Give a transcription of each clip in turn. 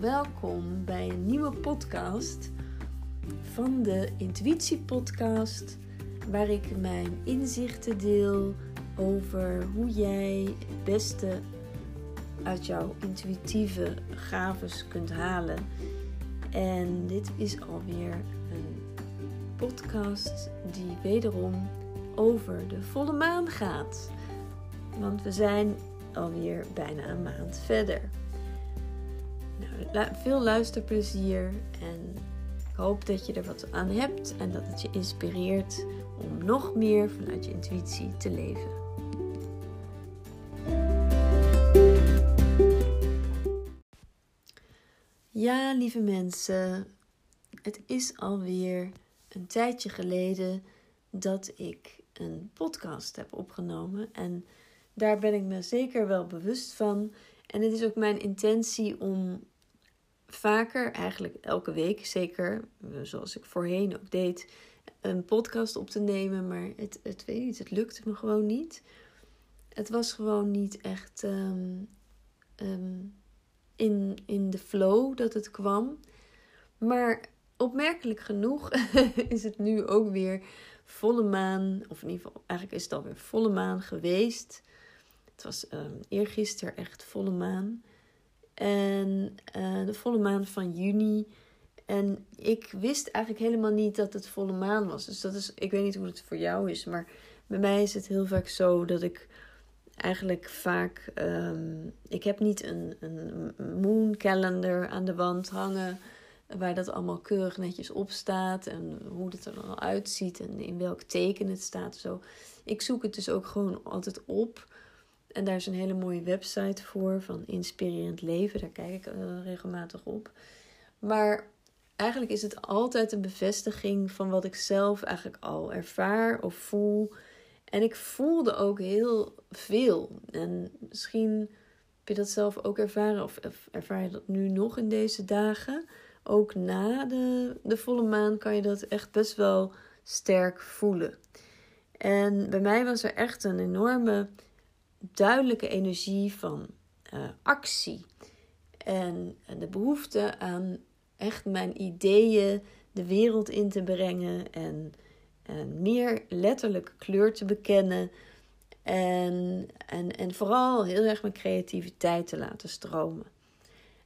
welkom bij een nieuwe podcast van de Intuïtie Podcast, waar ik mijn inzichten deel over hoe jij het beste uit jouw intuïtieve gaves kunt halen. En dit is alweer een podcast die wederom over de volle maan gaat. Want we zijn alweer bijna een maand verder. Veel luisterplezier en ik hoop dat je er wat aan hebt en dat het je inspireert om nog meer vanuit je intuïtie te leven. Ja, lieve mensen, het is alweer een tijdje geleden dat ik een podcast heb opgenomen en daar ben ik me zeker wel bewust van. En het is ook mijn intentie om vaker, eigenlijk elke week zeker, zoals ik voorheen ook deed, een podcast op te nemen. Maar het, het weet niet, het lukte me gewoon niet. Het was gewoon niet echt ehm, ehm, in, in de flow dat het kwam. Maar opmerkelijk genoeg is het nu ook weer volle maan. Of in ieder geval, eigenlijk is het alweer volle maan geweest. Het was um, eergisteren echt volle maan. En uh, de volle maan van juni. En ik wist eigenlijk helemaal niet dat het volle maan was. Dus dat is, ik weet niet hoe het voor jou is. Maar bij mij is het heel vaak zo dat ik eigenlijk vaak. Um, ik heb niet een, een moon calendar aan de wand hangen. Waar dat allemaal keurig netjes op staat. En hoe het er dan uitziet. En in welk teken het staat. Zo. Ik zoek het dus ook gewoon altijd op. En daar is een hele mooie website voor van Inspirerend Leven. Daar kijk ik uh, regelmatig op. Maar eigenlijk is het altijd een bevestiging van wat ik zelf eigenlijk al ervaar of voel. En ik voelde ook heel veel. En misschien heb je dat zelf ook ervaren, of ervaar je dat nu nog in deze dagen. Ook na de, de volle maan kan je dat echt best wel sterk voelen. En bij mij was er echt een enorme duidelijke energie van uh, actie. En, de behoefte aan echt mijn ideeën de wereld in te brengen. En, meer letterlijke kleur te bekennen. En, en, en vooral heel erg mijn creativiteit te laten stromen.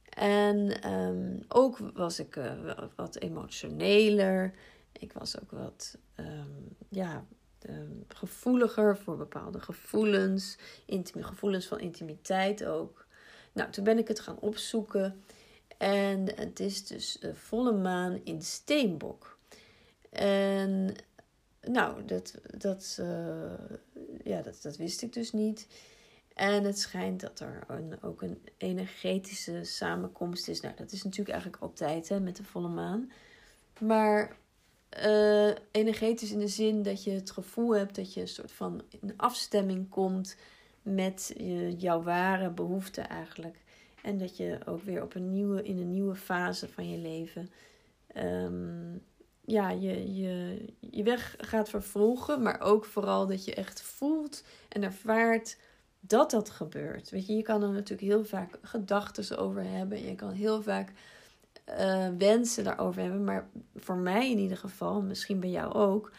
En um, ook was ik uh, wat emotioneler. Ik was ook wat um, ja, Ehm, gevoeliger voor bepaalde gevoelens, gevoelens van intimiteit ook. Nou, toen ben ik het gaan opzoeken en het is dus volle maan in Steenbok. En nou, dat, dat, uh, ja, dat, dat wist ik dus niet. En het schijnt dat er een, ook een energetische samenkomst is. Nou, dat is natuurlijk eigenlijk altijd hè, met de volle maan. Maar uh, energetisch in de zin dat je het gevoel hebt dat je een soort van in afstemming komt met jouw ware behoeften eigenlijk. En dat je ook weer op een nieuwe, in een nieuwe fase van je leven um, ja, je, je, je weg gaat vervolgen. Maar ook vooral dat je echt voelt en ervaart dat dat gebeurt. Weet je, je kan er natuurlijk heel vaak gedachten over hebben. Je kan heel vaak uh, wensen daarover hebben. Maar voor mij in ieder geval, misschien bij jou ook,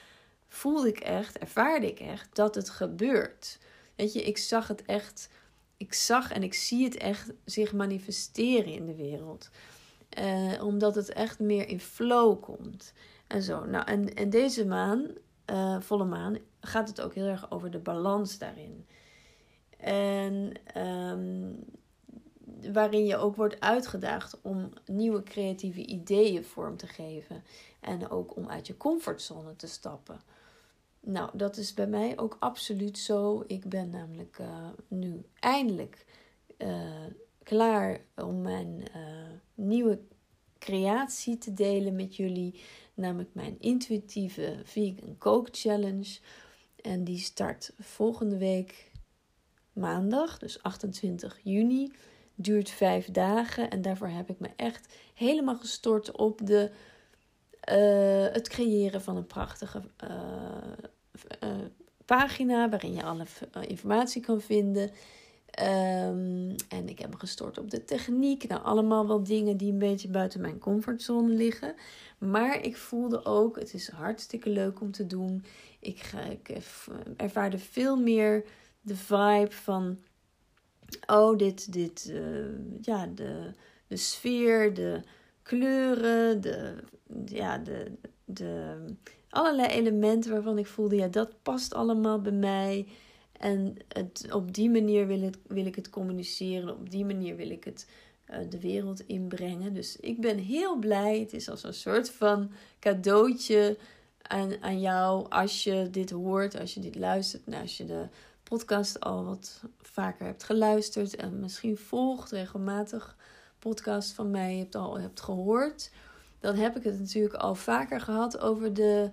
voelde ik echt, ervaarde ik echt dat het gebeurt. Weet je, ik zag het echt, ik zag en ik zie het echt zich manifesteren in de wereld. Uh, omdat het echt meer in flow komt. En zo. Nou, en, en deze maan, uh, volle maan, gaat het ook heel erg over de balans daarin. En um, waarin je ook wordt uitgedaagd om nieuwe creatieve ideeën vorm te geven. En ook om uit je comfortzone te stappen. Nou, dat is bij mij ook absoluut zo. Ik ben namelijk uh, nu eindelijk uh, klaar om mijn uh, nieuwe creatie te delen met jullie. Namelijk mijn intuïtieve Vegan Coke Challenge. En die start volgende week maandag, dus 28 juni duurt vijf dagen. En daarvoor heb ik me echt helemaal gestort op de, uh, het creëren van een prachtige uh, uh, pagina waarin je alle informatie kan vinden. Ehm, en ik heb me gestort op de techniek. Nou, allemaal wel dingen die een beetje buiten mijn comfortzone liggen. Maar ik voelde ook, het is hartstikke leuk om te doen. Ik, ik ervaarde veel meer de vibe van, oh, dit, dit, uh, ja, de, de sfeer, de kleuren, de, ja, de, de allerlei elementen waarvan ik voelde, ja, dat past allemaal bij mij. En het, op die manier wil, het, wil ik het communiceren. Op die manier wil ik het uh, de wereld inbrengen. Dus ik ben heel blij. Het is als een soort van cadeautje aan, aan jou als je dit hoort, als je dit luistert. Als je de podcast al wat vaker hebt geluisterd en misschien volgt regelmatig podcast van mij hebt al hebt gehoord. Dan heb ik het natuurlijk al vaker gehad over de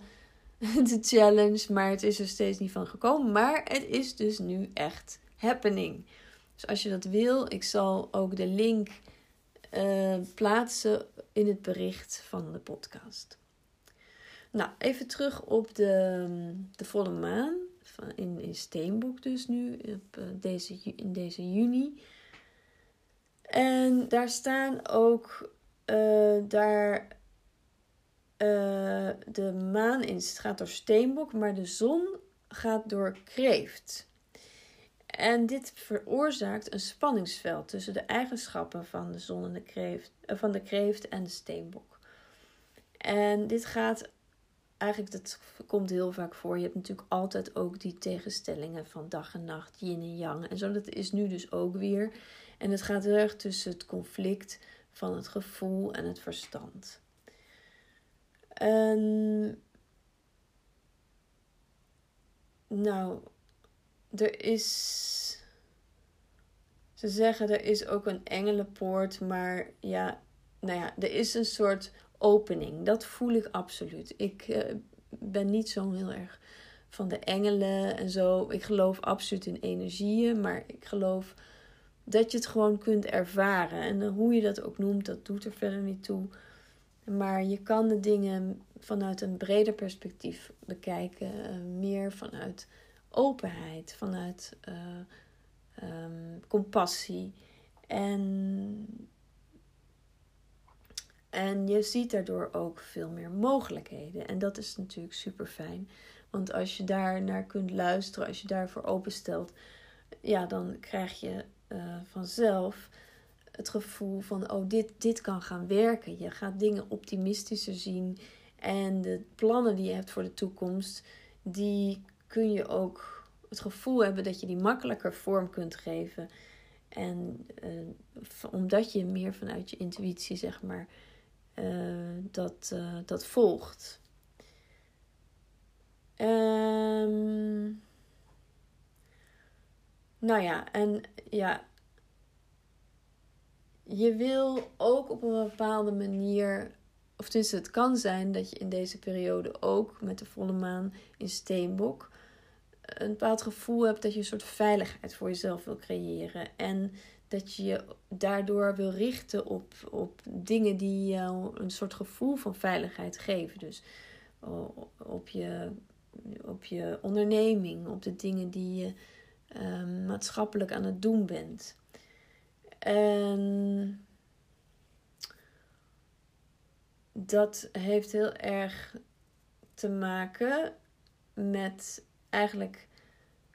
de challenge. Maar het is er steeds niet van gekomen. Maar het is dus nu echt happening. Dus als je dat wil, ik zal ook de link uh, plaatsen in het bericht van de podcast. Nou, even terug op de, de volle maan. In, in Steenbok dus nu, op eh, deze, in deze juni. En daar staan ook, uh, daar uh, de maan in gaat door steenbok, maar de zon gaat door kreeft. En dit veroorzaakt een spanningsveld tussen de eigenschappen van de zon en de kreeft, van de kreeft en de steenbok. En dit gaat eigenlijk, dat komt heel vaak voor. Je hebt natuurlijk altijd ook die tegenstellingen van dag en nacht, yin en yang. En zo, dat is nu dus ook weer. En het gaat heel erg tussen het conflict van het gevoel en het verstand. En nou, er is. Ze zeggen er is ook een engelenpoort, maar ja, nou ja, er is een soort opening. Dat voel ik absoluut. Ik uh, ben niet zo heel erg van de engelen en zo. Ik geloof absoluut in energieën, maar ik geloof dat je het gewoon kunt ervaren. En hoe je dat ook noemt, dat doet er verder niet toe. Maar je kan de dingen vanuit een breder perspectief bekijken. Eh, meer vanuit openheid, vanuit um, compassie. En, en je ziet daardoor ook veel meer mogelijkheden. En dat is natuurlijk super fijn. Want als je daar naar kunt luisteren, als je daarvoor openstelt, ja, dan krijg je uh, vanzelf het gevoel van, oh, dit, dit kan gaan werken. Je gaat dingen optimistischer zien. En de plannen die je hebt voor de toekomst, die kun je ook het gevoel hebben dat je die makkelijker vorm kunt geven. En uh, omdat je meer vanuit je intuïtie, zeg maar, dat, uh, dat volgt. Um, nou ja, en ja, je wil ook op een bepaalde manier, of tenminste het kan zijn dat je in deze periode ook met de volle maan in Steenbok een bepaald gevoel hebt dat je een soort veiligheid voor jezelf wil creëren. En dat je je daardoor wil richten op, op dingen die jou een soort gevoel van veiligheid geven. Dus op je, op je onderneming, op de dingen die je um, maatschappelijk aan het doen bent. En dat heeft heel erg te maken met eigenlijk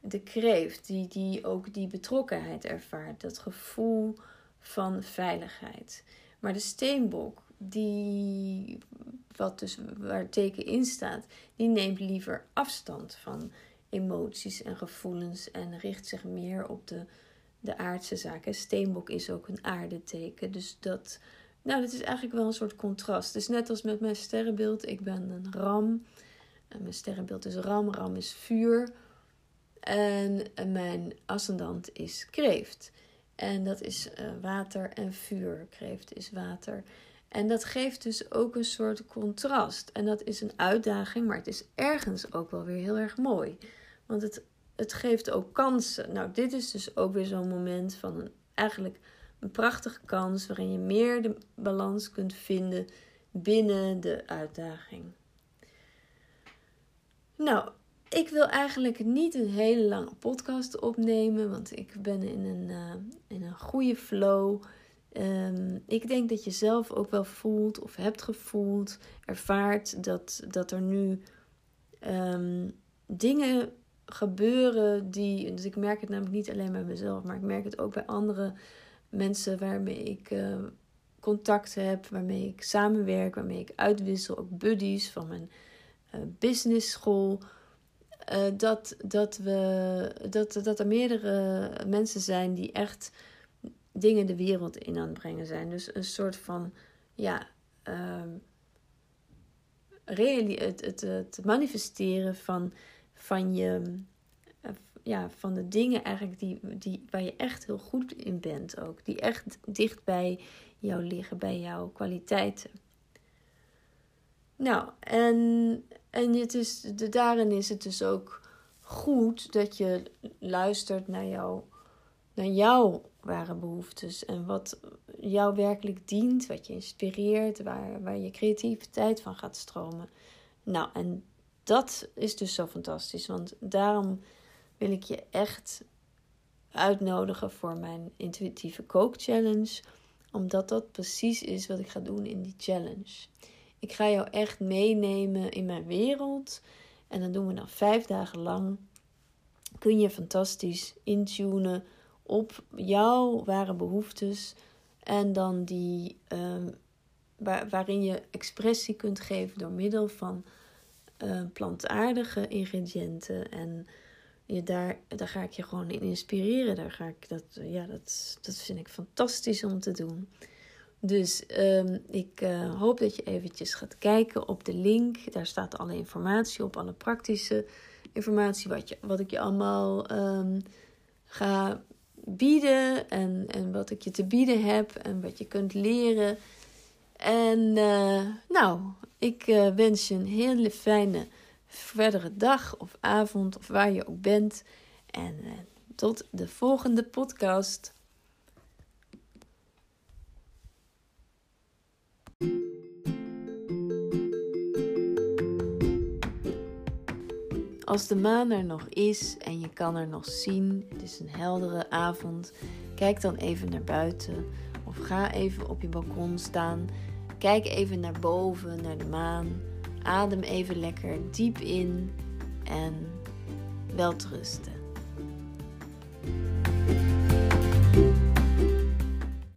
de kreeft, die, die ook die betrokkenheid ervaart, dat gevoel van veiligheid. Maar de steenbok, die, wat dus waar teken in staat, die neemt liever afstand van emoties en gevoelens en richt zich meer op de de aardse zaken. Steenbok is ook een aardeteken. Dus dat, nou, dat is eigenlijk wel een soort contrast. Dus net als met mijn sterrenbeeld. Ik ben een ram. En mijn sterrenbeeld is ram. Ram is vuur. En mijn ascendant is kreeft. En dat is uh, water en vuur. Kreeft is water. En dat geeft dus ook een soort contrast. En dat is een uitdaging, maar het is ergens ook wel weer heel erg mooi. Want het het geeft ook kansen. Nou, dit is dus ook weer zo'n moment van een, eigenlijk een prachtige kans waarin je meer de balans kunt vinden binnen de uitdaging. Nou, ik wil eigenlijk niet een hele lange podcast opnemen, want ik ben in een, uh, in een goede flow. Um, ik denk dat je zelf ook wel voelt of hebt gevoeld, ervaart dat, dat er nu um, dingen gebeuren die. Dus ik merk het namelijk niet alleen bij mezelf, maar ik merk het ook bij andere mensen waarmee ik uh, contact heb, waarmee ik samenwerk, waarmee ik uitwissel, ook buddies van mijn uh, business school. Uh, dat, dat, we, dat, dat er meerdere mensen zijn die echt dingen de wereld in aan het brengen zijn. Dus een soort van, ja, uh, het, het, het manifesteren van, van je, ja, van de dingen eigenlijk die, die, waar je echt heel goed in bent ook. Die echt dicht bij jou liggen, bij jouw kwaliteiten. Nou, en, en het is, de, daarin is het dus ook goed dat je luistert naar, jou, naar jouw ware behoeftes. En wat jou werkelijk dient, wat je inspireert, waar, waar je creativiteit van gaat stromen. Nou, en dat is dus zo fantastisch. Want daarom wil ik je echt uitnodigen voor mijn intuïtieve kook challenge. Omdat dat precies is wat ik ga doen in die challenge. Ik ga jou echt meenemen in mijn wereld. En dan doen we dan vijf dagen lang. Kun je fantastisch intunen op jouw ware behoeftes. En dan die um, waarin je expressie kunt geven door middel van uh, plantaardige ingrediënten. En je daar, daar ga ik je gewoon in inspireren. Daar ga ik dat, ja, dat, dat vind ik fantastisch om te doen. Dus um, ik uh, hoop dat je eventjes gaat kijken op de link. Daar staat alle informatie op, alle praktische informatie, wat, je, wat ik je allemaal um, ga bieden en, en wat ik je te bieden heb en wat je kunt leren. En uh, nou, ik uh, wens je een hele fijne verdere dag of avond of waar je ook bent. En tot de volgende podcast. Als de maan er nog is en je kan er nog zien, het is een heldere avond, kijk dan even naar buiten of ga even op je balkon staan. Kijk even naar boven, naar de maan. Adem even lekker diep in en welterusten.